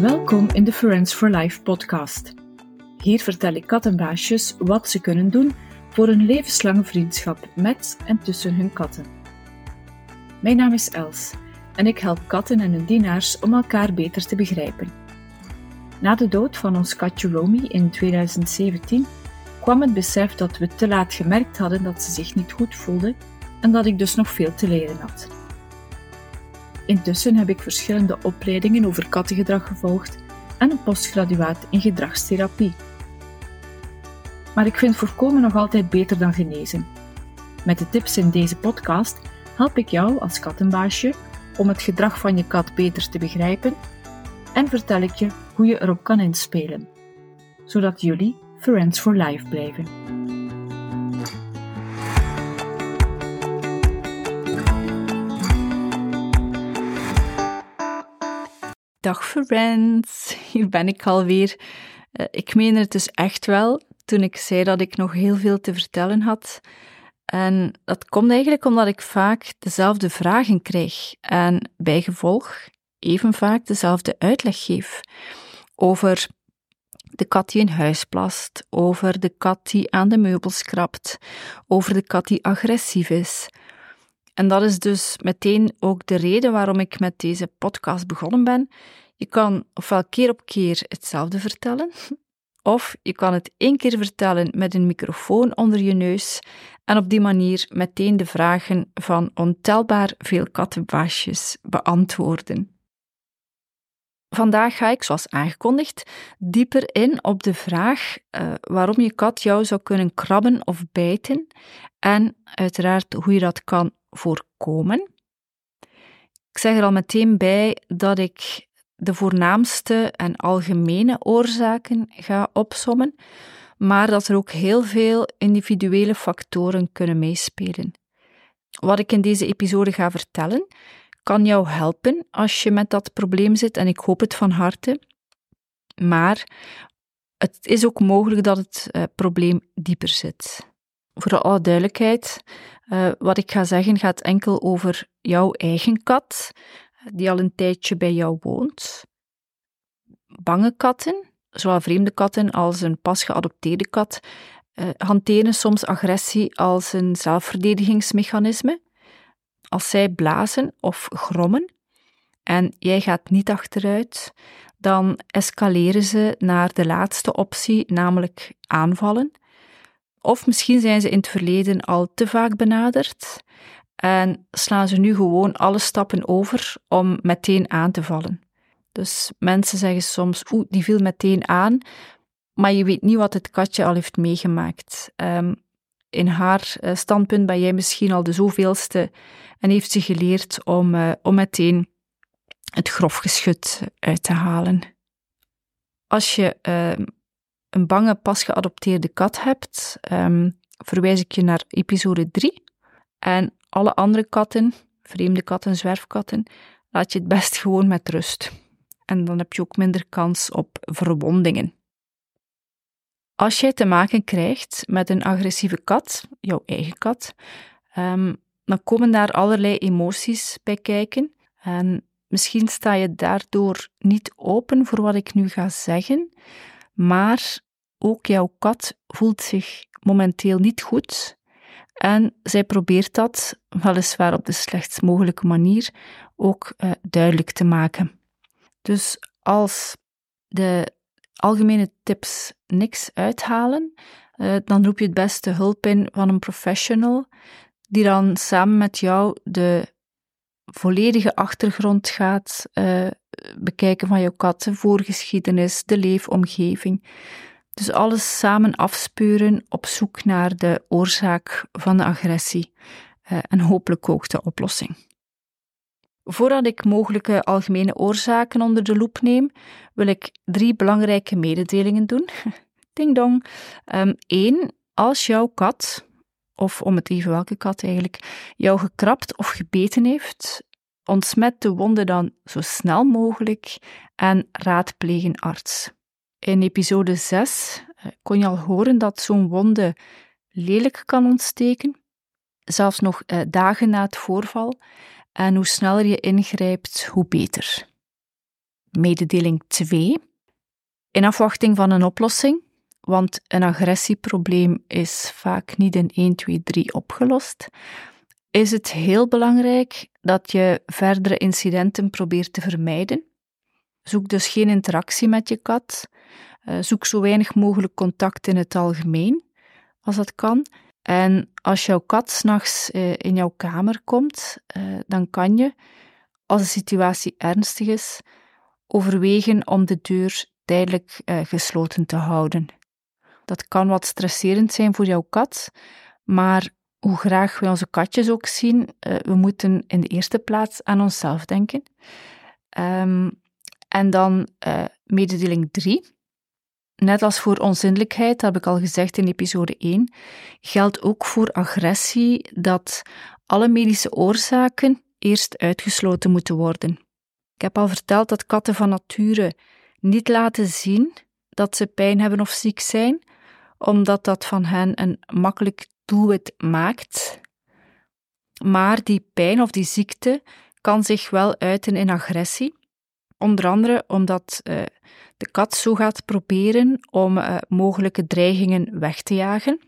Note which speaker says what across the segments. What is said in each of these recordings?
Speaker 1: Welkom in de Friends for Life podcast. Hier vertel ik kattenbaasjes wat ze kunnen doen voor een levenslange vriendschap met en tussen hun katten. Mijn naam is Els en ik help katten en hun dienaars om elkaar beter te begrijpen. Na de dood van ons katje Romy in 2017 kwam het besef dat we te laat gemerkt hadden dat ze zich niet goed voelde en dat ik dus nog veel te leren had. Intussen heb ik verschillende opleidingen over kattengedrag gevolgd en een postgraduaat in gedragstherapie. Maar ik vind voorkomen nog altijd beter dan genezen. Met de tips in deze podcast help ik jou als kattenbaasje om het gedrag van je kat beter te begrijpen en vertel ik je hoe je erop kan inspelen, zodat jullie Friends for Life blijven.
Speaker 2: Dag friends, hier ben ik alweer. Uh, ik meen het dus echt wel toen ik zei dat ik nog heel veel te vertellen had. En dat komt eigenlijk omdat ik vaak dezelfde vragen krijg en bijgevolg even vaak dezelfde uitleg geef over de kat die in huis plast, over de kat die aan de meubels krabt, over de kat die agressief is. En dat is dus meteen ook de reden waarom ik met deze podcast begonnen ben. Je kan ofwel keer op keer hetzelfde vertellen, of je kan het één keer vertellen met een microfoon onder je neus en op die manier meteen de vragen van ontelbaar veel kattenbaasjes beantwoorden. Vandaag ga ik, zoals aangekondigd, dieper in op de vraag uh, waarom je kat jou zou kunnen krabben of bijten en uiteraard hoe je dat kan voorkomen. Ik zeg er al meteen bij dat ik de voornaamste en algemene oorzaken ga opsommen, maar dat er ook heel veel individuele factoren kunnen meespelen. Wat ik in deze episode ga vertellen, kan jou helpen als je met dat probleem zit en ik hoop het van harte. Maar het is ook mogelijk dat het uh, probleem dieper zit. Voor alle duidelijkheid, uh, wat ik ga zeggen gaat enkel over jouw eigen kat, die al een tijdje bij jou woont. Bange katten, zowel vreemde katten als een pas geadopteerde kat, uh, hanteren soms agressie als een zelfverdedigingsmechanisme als zij blazen of grommen en jij gaat niet achteruit, dan escaleren ze naar de laatste optie, namelijk aanvallen. Of misschien zijn ze in het verleden al te vaak benaderd en slaan ze nu gewoon alle stappen over om meteen aan te vallen. Dus mensen zeggen soms, oeh, die viel meteen aan, maar je weet niet wat het katje al heeft meegemaakt. Um, in haar eh, standpunt ben jij misschien al de zoveelste en heeft ze geleerd om, uh, om meteen het grof geschut uit te halen. Als je uh, een bange, pas geadopteerde kat hebt, um, verwijs ik je naar episode 3. En alle andere katten, vreemde katten, zwerfkatten, laat je het best gewoon met rust. En dan heb je ook minder kans op verwondingen. Als jij te maken krijgt met een agressieve kat, jouw eigen kat, um, dan komen daar allerlei emoties bij kijken. En misschien sta je daardoor niet open voor wat ik nu ga zeggen, maar ook jouw kat voelt zich momenteel niet goed. En zij probeert dat, weliswaar op de slechtst mogelijke manier, ook uh, duidelijk te maken. Dus als de algemene tips niks uithalen, uh, dan roep je het beste hulp in van een professional, die dan samen met jou de volledige achtergrond gaat uh, bekijken van jouw kat, de voorgeschiedenis, de leefomgeving. Dus alles samen afspeuren op zoek naar de oorzaak van de agressie uh, en hopelijk ook de oplossing. Voordat ik mogelijke algemene oorzaken onder de loep neem, wil ik drie belangrijke mededelingen doen. Ding dong. Eén, um, als jouw kat, of om het even welke kat eigenlijk, jou gekrapt of gebeten heeft, ontsmet de wonde dan zo snel mogelijk en raadpleeg een arts. In episode 6 eh, kon je al horen dat zo'n wonde lelijk kan ontsteken, zelfs nog eh, dagen na het voorval. En hoe sneller je ingrijpt, hoe beter. mededeling 2. In afwachting van een oplossing, want een agressieprobleem is vaak niet in 1, 2, 3 opgelost, is het heel belangrijk dat je verdere incidenten probeert te vermijden. Zoek dus geen interactie met je kat. Eh, zoek zo weinig mogelijk contact in het algemeen, als dat kan. En als jouw kat s'nachts uh, in jouw kamer komt, uh, dan kan je, als de situatie ernstig is, overwegen om de deur tijdelijk gesloten te houden. Dat kan wat stresserend zijn voor jouw kat, maar hoe graag we onze katjes ook zien, we moeten in de eerste plaats aan onszelf denken. Um, en dan mededeling 3. Net als voor onzindelijkheid, dat heb ik al gezegd in episode 1, geldt ook voor agressie dat alle medische oorzaken eerst uitgesloten moeten worden. Ik heb al verteld dat katten van nature niet laten zien dat ze pijn hebben of ziek zijn, omdat dat van hen een makkelijk doelwit maakt. Maar die pijn of die ziekte kan zich wel uiten in agressie, onder andere omdat uh, de kat zo gaat proberen om uh, mogelijke dreigingen weg te jagen.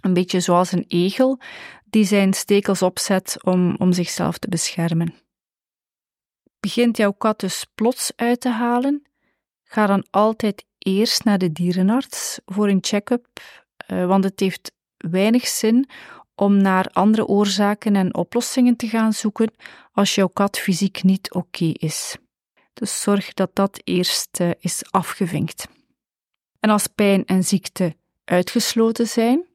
Speaker 2: Een beetje zoals een egel die zijn stekels opzet om, om zichzelf te beschermen. Begint jouw kat dus plots uit te halen, ga dan altijd eerst naar de dierenarts voor een check-up, uh, want het heeft weinig zin om naar andere oorzaken en oplossingen te gaan zoeken als jouw kat fysiek niet oké is. Dus zorg dat dat eerst uh, is afgevinkt. En als pijn en ziekte uitgesloten zijn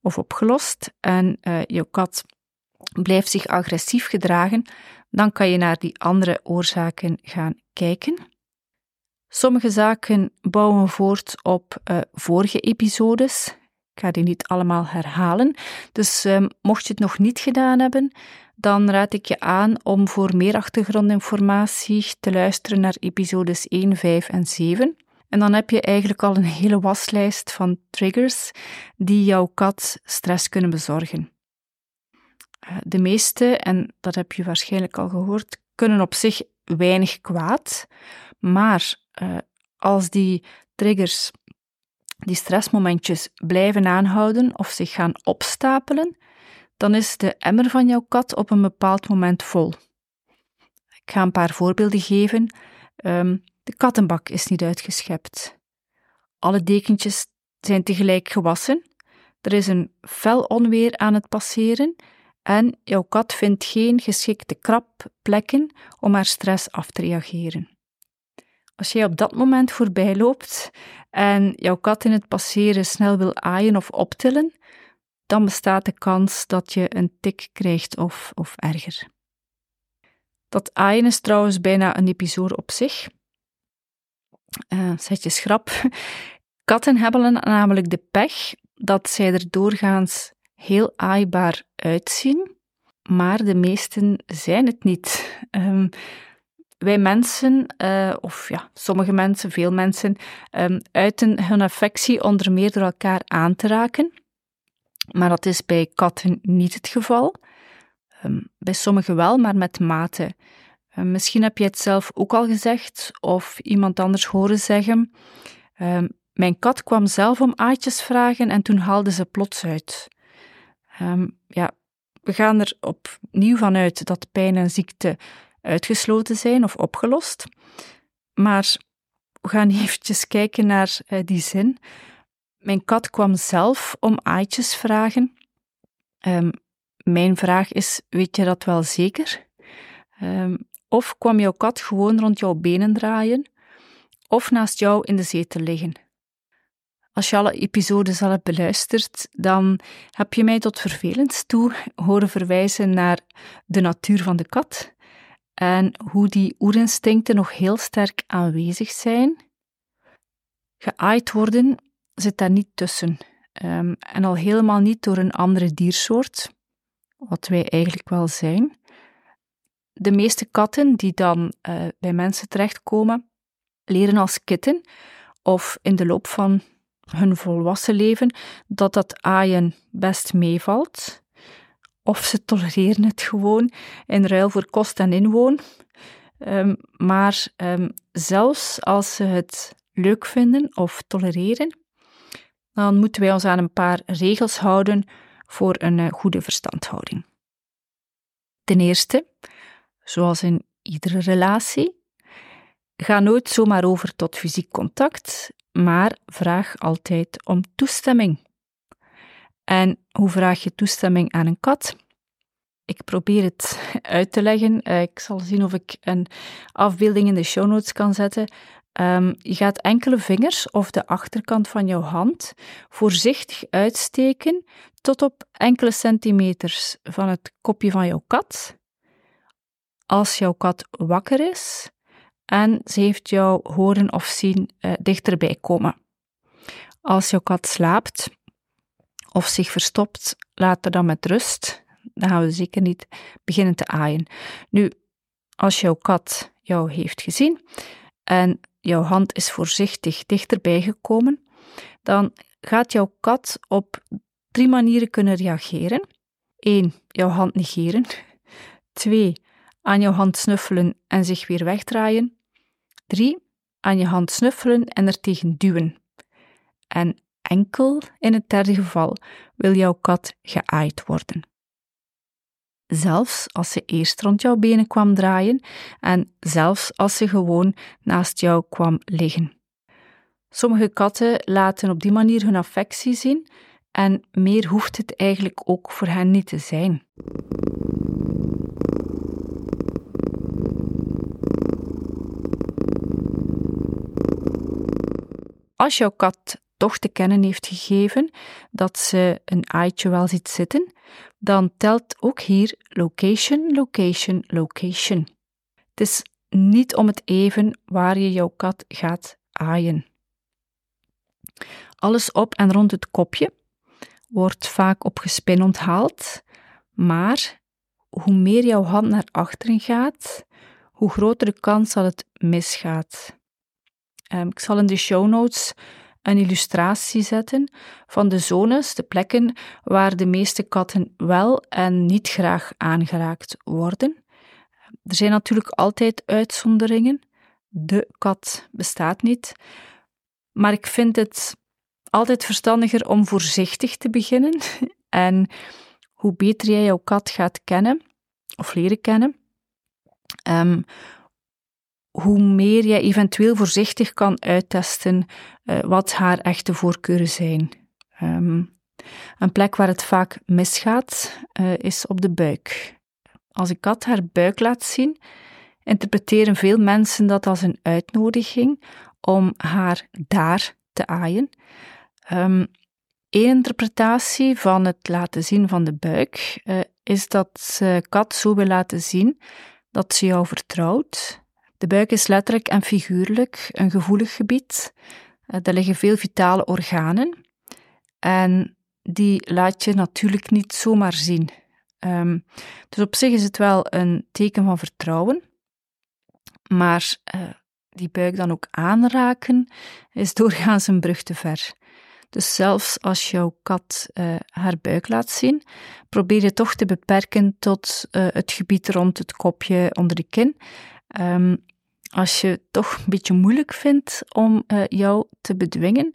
Speaker 2: of opgelost en uh, je kat blijft zich agressief gedragen, dan kan je naar die andere oorzaken gaan kijken. Sommige zaken bouwen voort op uh, vorige episodes. Ik ga die niet allemaal herhalen. Dus uh, mocht je het nog niet gedaan hebben, dan raad ik je aan om voor meer achtergrondinformatie te luisteren naar episodes 1, 5 en 7. En dan heb je eigenlijk al een hele waslijst van triggers die jouw kat stress kunnen bezorgen. Eh, de meeste, en dat heb je waarschijnlijk al gehoord, kunnen op zich weinig kwaad, maar uh, als die triggers, die stressmomentjes blijven aanhouden of zich gaan opstapelen, dan is de emmer van jouw kat op een bepaald moment vol. Ik ga een paar voorbeelden geven. Um, de kattenbak is niet uitgeschept. Alle dekentjes zijn tegelijk gewassen. Er is een fel onweer aan het passeren en jouw kat vindt geen geschikte krapplekken om haar stress af te reageren. Als jij op dat moment voorbij loopt en jouw kat in het passeren snel wil aaien of optillen, dan bestaat de kans dat je een tik krijgt of, of erger. Dat aaien is trouwens bijna een episode op zich. Uh, zet je schrap. Katten hebben namelijk de pech dat zij er doorgaans heel aaibaar uitzien, maar de meesten zijn het niet. Um, wij mensen, uh, of ja, sommige mensen, veel mensen, um, uiten hun affectie onder meer door elkaar aan te raken. Maar dat is bij katten niet het geval. Ehm, bij sommigen wel, maar met mate. Ehm, misschien heb je het zelf ook al gezegd of iemand anders horen zeggen. Ehm, mijn kat kwam zelf om aatjes vragen en toen haalde ze plots uit. ja, we gaan er opnieuw vanuit dat pijn en ziekte uitgesloten zijn of opgelost. Maar we gaan eventjes kijken naar uh, die zin. Mijn kat kwam zelf om aaitjes vragen. Um, mijn vraag is: weet je dat wel zeker? Um, of kwam jouw kat gewoon rond jouw benen draaien? Of naast jou in de zetel liggen? Als je alle episodes al hebt beluisterd, dan heb je mij tot vervelend toe horen verwijzen naar de natuur van de kat en hoe die oerinstincten nog heel sterk aanwezig zijn. Geaaid worden zit daar niet tussen. Um, en al helemaal niet door een andere diersoort, wat wij eigenlijk wel zijn. De meeste katten die dan uh, bij mensen terechtkomen, leren als kitten of in de loop van hun volwassen leven dat dat aaien best meevalt. Of ze tolereren het gewoon in ruil voor kost en inwoon. Ehm, maar ehm, zelfs als ze het leuk vinden of tolereren, dan moeten wij ons aan een paar regels houden voor een eh, goede verstandhouding. Ten eerste, zoals in iedere relatie, ga nooit zomaar over tot fysiek contact, maar vraag altijd om toestemming. En hoe vraag je toestemming aan een kat? Ik probeer het uit te leggen. Eh, ik zal zien of ik een afbeelding in de show notes kan zetten. Um, je gaat enkele vingers of de achterkant van jouw hand voorzichtig uitsteken tot op enkele centimeters van het kopje van jouw kat. Als jouw kat wakker is en ze heeft jou horen of zien uh, dichterbij komen. Als jouw kat slaapt of zich verstopt, laat er dan met rust. Dan gaan we zeker niet beginnen te aaien. Nu, als jouw kat jou heeft gezien en jouw hand is voorzichtig dichterbij gekomen, dan gaat jouw kat op drie manieren kunnen reageren. 1. Jouw hand negeren. 2. Aan jouw hand snuffelen en zich weer wegdraaien. 3. Aan je hand snuffelen en er tegen duwen. En enkel in het derde geval wil jouw kat geaaid worden zelfs als ze eerst rond jouw benen kwam draaien en zelfs als ze gewoon naast jou kwam liggen. Sommige katten laten op die manier hun affectie zien en meer hoeft het eigenlijk ook voor hen niet te zijn. Als jouw kat toch te kennen heeft gegeven dat ze een aaitje wel ziet zitten, dan telt ook hier location, location, location. Het is niet om het even waar je jouw kat gaat aaien. Alles op en rond het kopje wordt vaak op gespin onthaald, maar hoe meer jouw hand naar achteren gaat, hoe groter de kans dat het misgaat. Um, ik zal in de show notes een illustratie zetten van de zones, de plekken waar de meeste katten wel en niet graag aangeraakt worden. Er zijn natuurlijk altijd uitzonderingen. De kat bestaat niet. Maar ik vind het altijd verstandiger om voorzichtig te beginnen. En hoe beter jij jouw kat gaat kennen of leren kennen, um, hoe meer je eventueel voorzichtig kan uittesten uh, wat haar echte voorkeuren zijn. Um, een plek waar het vaak misgaat uh, is op de buik. Als een kat haar buik laat zien, interpreteren veel mensen dat als een uitnodiging om haar daar te aaien. Um, interpretatie van het laten zien van de buik uh, is dat kat zo wil laten zien dat ze jou vertrouwt, de buik is letterlijk en figuurlijk een gevoelig gebied. Eh, liggen veel vitale organen en die laat je natuurlijk niet zomaar zien. Um, dus op zich is het wel een teken van vertrouwen, maar uh, die buik dan ook aanraken is doorgaans een brug te ver. Dus zelfs als jouw kat uh, haar buik laat zien, probeer je toch te beperken tot het gebied rond het kopje onder de kin. Um, als je het toch een beetje moeilijk vindt om uh, jou te bedwingen,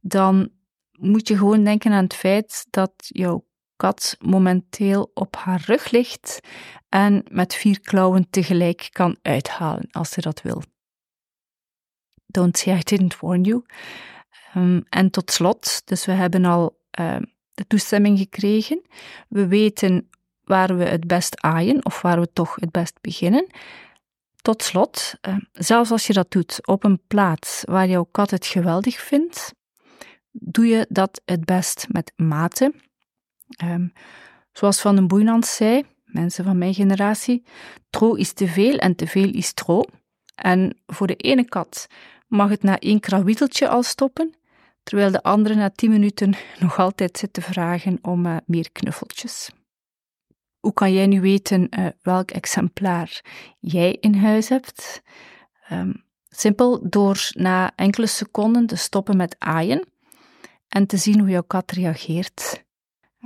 Speaker 2: dan moet je gewoon denken aan het feit dat jouw kat momenteel op haar rug ligt en met vier klauwen tegelijk kan uithalen als ze dat wil. Don't say I didn't warn you. Um, en tot slot, dus we hebben al uh, de toestemming gekregen. We weten waar we het best aaien of waar we toch het best beginnen. Tot slot, eh, zelfs als je dat doet op een plaats waar jouw kat het geweldig vindt, doe je dat het best met mate. Um, zoals Van den Boeinand zei, mensen van mijn generatie, tro is te veel en te veel is tro. En voor de ene kat mag het na één krawieteltje al stoppen, terwijl de andere na tien minuten nog altijd zit te vragen om uh, meer knuffeltjes. Hoe kan jij nu weten uh, welk exemplaar jij in huis hebt? Um, simpel door na enkele seconden te stoppen met aaien en te zien hoe jouw kat reageert.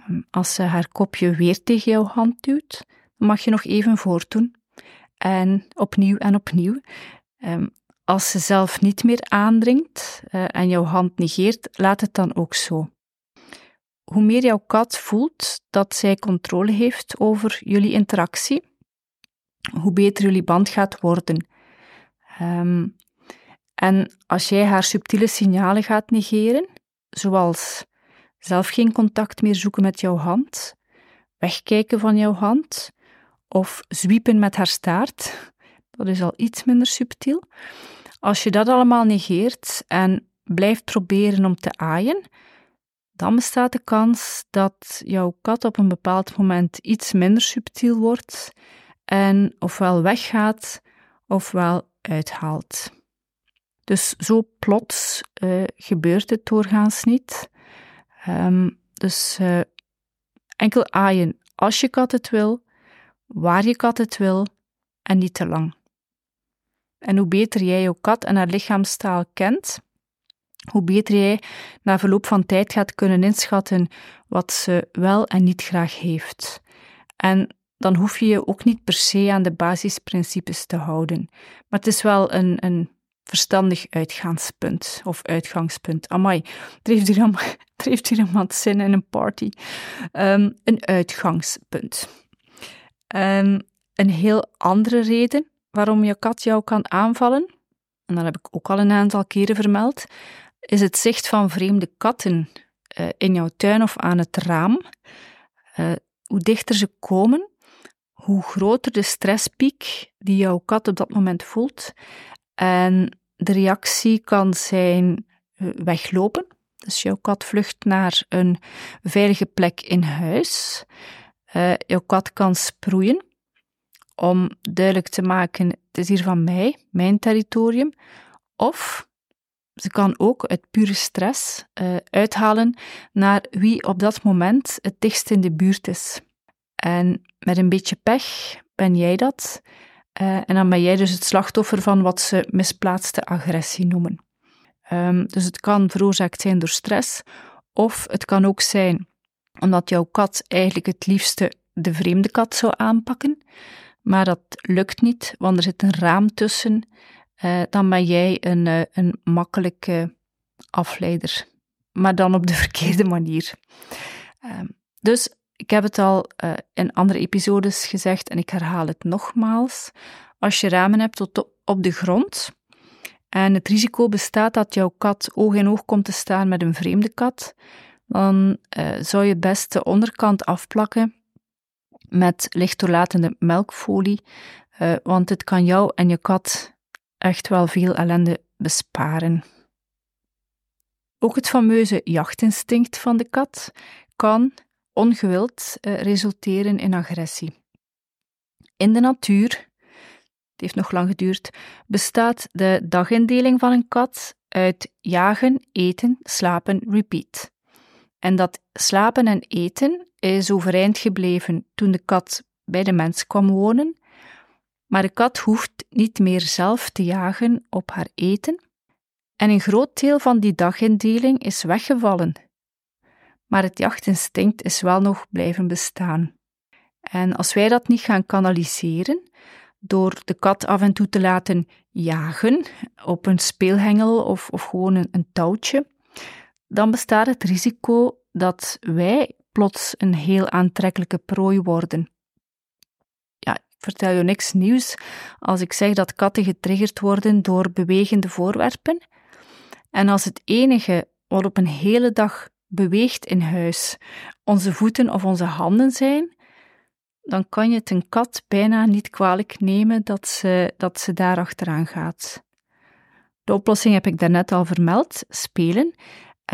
Speaker 2: Um, als ze haar kopje weer tegen jouw hand duwt, mag je nog even voortdoen. en opnieuw en opnieuw. Um, als ze zelf niet meer aandringt uh, en jouw hand negeert, laat het dan ook zo. Hoe meer jouw kat voelt dat zij controle heeft over jullie interactie, hoe beter jullie band gaat worden. Um, en als jij haar subtiele signalen gaat negeren, zoals zelf geen contact meer zoeken met jouw hand, wegkijken van jouw hand of zwiepen met haar staart, dat is al iets minder subtiel. Als je dat allemaal negeert en blijft proberen om te aaien, dan bestaat de kans dat jouw kat op een bepaald moment iets minder subtiel wordt en ofwel weggaat ofwel uithaalt. Dus zo plots uh, gebeurt het doorgaans niet. Um, dus uh, enkel aaien als je kat het wil, waar je kat het wil en niet te lang. En hoe beter jij jouw kat en haar lichaamstaal kent, hoe beter jij na verloop van tijd gaat kunnen inschatten wat ze wel en niet graag heeft. En dan hoef je je ook niet per se aan de basisprincipes te houden. Maar het is wel een, een verstandig uitgaanspunt of uitgangspunt. Amai, heeft hier, er heeft hier iemand zin in een party. Um, een uitgangspunt. Um, een heel andere reden waarom je kat jou kan aanvallen, en dat heb ik ook al een aantal keren vermeld, is het zicht van vreemde katten uh, in jouw tuin of aan het raam. Uh, hoe dichter ze komen, hoe groter de stresspiek die jouw kat op dat moment voelt. En de reactie kan zijn eh, weglopen. Dus jouw kat vlucht naar een veilige plek in huis. Jouw kat kan sproeien om duidelijk te maken: het is hier van mij, mijn territorium. Of ze kan ook uit pure stress uh, uithalen naar wie op dat moment het dichtst in de buurt is. En met een beetje pech ben jij dat. Uh, en dan ben jij dus het slachtoffer van wat ze misplaatste agressie noemen. Um, dus het kan veroorzaakt zijn door stress, of het kan ook zijn omdat jouw kat eigenlijk het liefste de vreemde kat zou aanpakken, maar dat lukt niet, want er zit een raam tussen. Uh, dan ben jij een, uh, een makkelijke afleider, maar dan op de verkeerde manier. Uh, dus ik heb het al uh, in andere episodes gezegd en ik herhaal het nogmaals. Als je ramen hebt tot op de grond en het risico bestaat dat jouw kat oog in oog komt te staan met een vreemde kat, dan zou je best de onderkant afplakken met lichtdoorlatende melkfolie, uh, want het kan jou en je kat echt wel veel ellende besparen. Ook het fameuze jachtinstinct van de kat kan ongewild uh, resulteren in agressie. In de natuur, het heeft nog lang geduurd, bestaat de dagindeling van een kat uit jagen, eten, slapen, repeat. En dat slapen en eten is overeind gebleven toen de kat bij de mens kwam wonen, maar de kat hoeft niet meer zelf te jagen op haar eten. En een groot deel van die dagindeling is weggevallen maar het jachtinstinct is wel nog blijven bestaan. En als wij dat niet gaan kanaliseren, door de kat af en toe te laten jagen op een speelhengel of, of gewoon een, een touwtje, dan bestaat het risico dat wij plots een heel aantrekkelijke prooi worden. Vertel je niks nieuws als ik zeg dat katten getriggerd worden door bewegende voorwerpen. En als het enige wat op een hele dag beweegt in huis, onze voeten of onze handen zijn, dan kan je het een kat bijna niet kwalijk nemen dat ze, dat ze daar achteraan gaat. De oplossing heb ik daarnet al vermeld, spelen.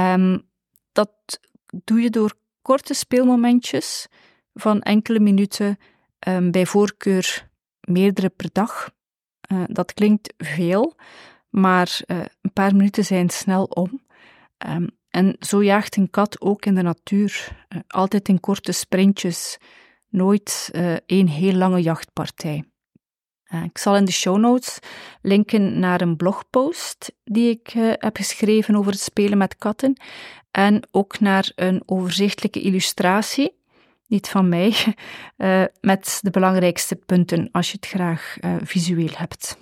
Speaker 2: Um, dat doe je door korte speelmomentjes van enkele minuten, um, bij voorkeur meerdere per dag. Uh, dat klinkt veel, maar uh, een paar minuten zijn snel om. Um, en zo jaagt een kat ook in de natuur, eh, altijd in korte sprintjes, nooit één heel lange jachtpartij. Ik zal in de show notes linken naar een blogpost die ik heb geschreven over het spelen met katten en ook naar een overzichtelijke illustratie niet van mij, uh, met de belangrijkste punten als je het graag uh, visueel hebt.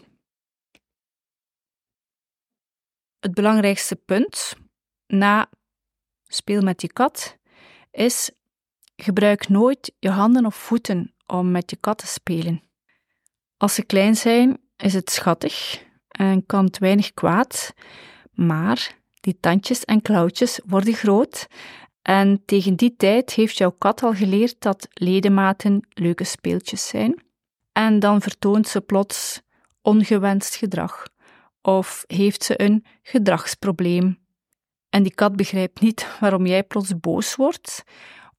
Speaker 2: Het belangrijkste punt na speel met je kat is gebruik nooit je handen of voeten om met je kat te spelen. Als ze klein zijn, is het schattig en kan het weinig kwaad, maar die tandjes en klauwtjes worden groot en tegen die tijd heeft jouw kat al geleerd dat ledematen leuke speeltjes zijn. En dan vertoont ze plots ongewenst gedrag of heeft ze een gedragsprobleem. En die kat begrijpt niet waarom jij plots boos wordt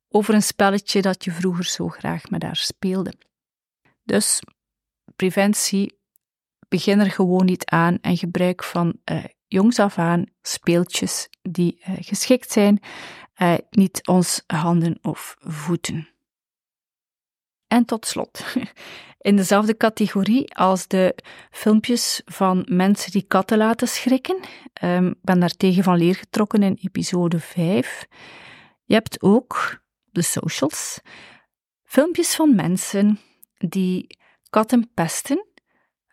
Speaker 2: over een spelletje dat je vroeger zo graag met haar speelde. Dus preventie, begin er gewoon niet aan en gebruik van uh, jongs af aan speeltjes die uh, geschikt zijn, uh, niet ons handen of voeten. En tot slot, in dezelfde categorie als de filmpjes van mensen die katten laten schrikken. Um, ik ben daartegen van leer getrokken in episode 5. Je hebt ook de socials, filmpjes van mensen die katten pesten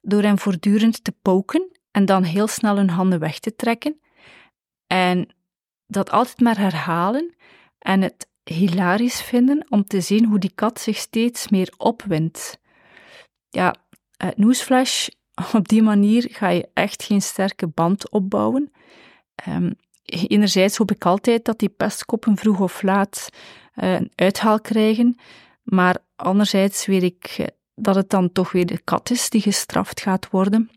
Speaker 2: door hen voortdurend te poken en dan heel snel hun handen weg te trekken. En dat altijd maar herhalen en het hilarisch vinden om te zien hoe die kat zich steeds meer opwindt. Ja, uh, newsflash, op die manier ga je echt geen sterke band opbouwen. Um, enerzijds hoop ik altijd dat die pestkoppen vroeg of laat uh, een uithaal krijgen, maar anderzijds weet ik eh, dat het dan toch weer de kat is die gestraft gaat worden.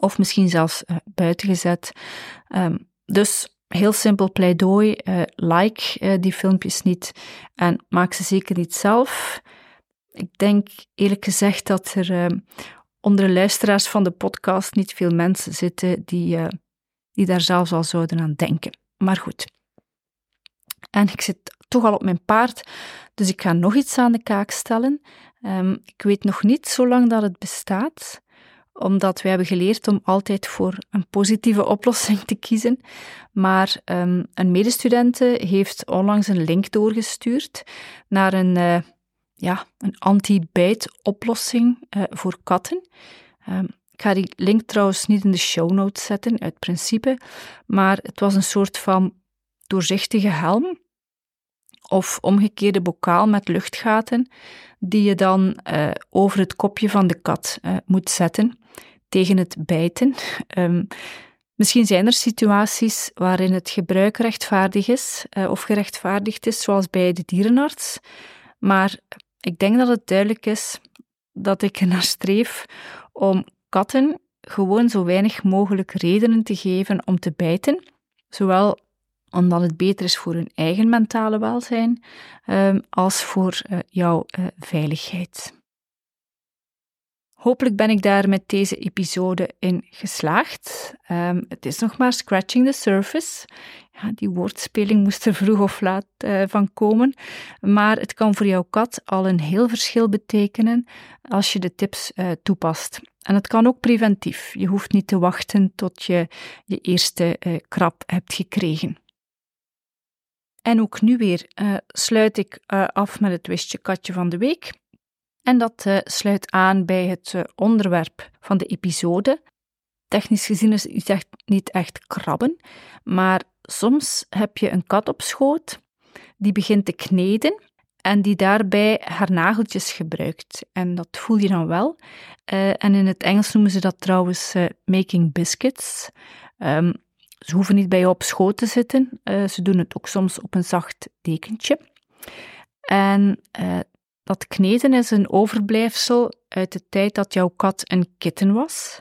Speaker 2: Of misschien zelfs buitengezet. Um, dus heel simpel pleidooi. Uh, like uh, die filmpjes niet en maak ze zeker niet zelf. Ik denk eerlijk gezegd dat er uh, onder de luisteraars van de podcast niet veel mensen zitten die, die daar zelfs al zouden aan denken. Maar goed. En ik zit toch al op mijn paard, dus ik ga nog iets aan de kaak stellen. Um, ik weet nog niet zo lang dat het bestaat omdat we hebben geleerd om altijd voor een positieve oplossing te kiezen. Maar um, een medestudente heeft onlangs een link doorgestuurd naar een, uh, ja, een anti-bijt-oplossing uh, voor katten. Um, ik ga die link trouwens niet in de show notes zetten, uit principe, maar het was een soort van doorzichtige helm of omgekeerde bokaal met luchtgaten, die je dan uh, over het kopje van de kat uh, moet zetten tegen het bijten. Um, misschien zijn er situaties waarin het gebruik rechtvaardig is uh, of gerechtvaardigd is, zoals bij de dierenarts. Maar ik denk dat het duidelijk is dat ik ernaar streef om katten gewoon zo weinig mogelijk redenen te geven om te bijten, zowel omdat het beter is voor hun eigen mentale welzijn, um, als voor uh, jouw uh, veiligheid. Hopelijk ben ik daar met deze episode in geslaagd. Um, het is nog maar scratching the surface. Ja, die woordspeling moest er vroeg of laat uh, van komen. Maar het kan voor jouw kat al een heel verschil betekenen als je de tips toepast. En het kan ook preventief. Je hoeft niet te wachten tot je je eerste uh, krap hebt gekregen. En ook nu weer sluit ik af met het wistje katje van de week. En dat uh, sluit aan bij het onderwerp van de episode. Technisch gezien is het echt, niet echt krabben, maar soms heb je een kat op schoot die begint te kneden en die daarbij haar nageltjes gebruikt. En dat voel je dan wel. En in het Engels noemen ze dat trouwens making biscuits. Um, ze hoeven niet bij je op schoot te zitten. ze doen het ook soms op een zacht dekentje. En dat kneden is een overblijfsel uit de tijd dat jouw kat een kitten was.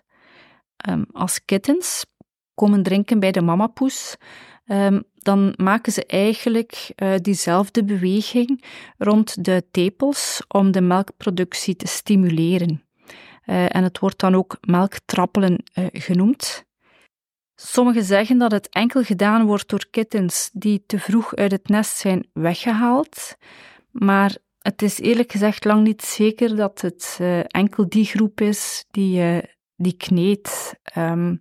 Speaker 2: Um, als kittens komen drinken bij de mamapoes, um, dan maken ze eigenlijk uh, diezelfde beweging rond de tepels om de melkproductie te stimuleren. En het wordt dan ook melktrappelen uh, genoemd. Sommigen zeggen dat het enkel gedaan wordt door kittens die te vroeg uit het nest zijn weggehaald, maar het is eerlijk gezegd lang niet zeker dat het uh, enkel die groep is die, uh, die kneedt. Um,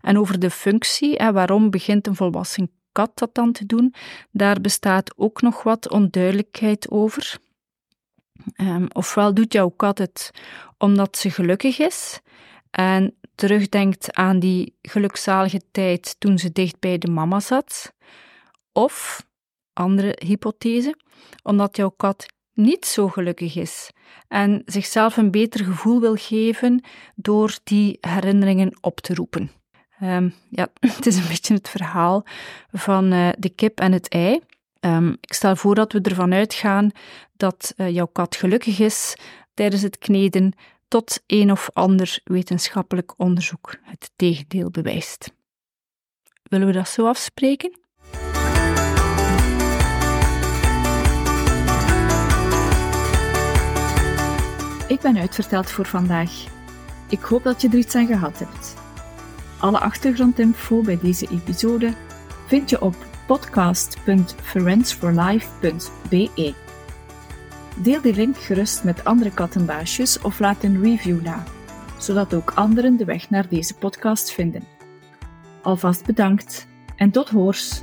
Speaker 2: en over de functie, en waarom begint een volwassen kat dat dan te doen. Daar bestaat ook nog wat onduidelijkheid over. Um, ofwel doet jouw kat het omdat ze gelukkig is en terugdenkt aan die gelukzalige tijd toen ze dicht bij de mama zat. Of, andere hypothese, omdat jouw kat niet zo gelukkig is en zichzelf een beter gevoel wil geven door die herinneringen op te roepen. Um, ja, het is een beetje het verhaal van uh, de kip en het ei. Um, ik stel voor dat we ervan uitgaan dat uh, jouw kat gelukkig is tijdens het kneden, tot een of ander wetenschappelijk onderzoek het tegendeel bewijst. Willen we dat zo afspreken?
Speaker 1: Ik ben uitverteld voor vandaag. Ik hoop dat je er iets aan gehad hebt. Alle achtergrondinfo bij deze episode vind je op podcast.friendsforlife.be. Deel die link gerust met andere kattenbaasjes of laat een review na, zodat ook anderen de weg naar deze podcast vinden. Alvast bedankt en tot hoors!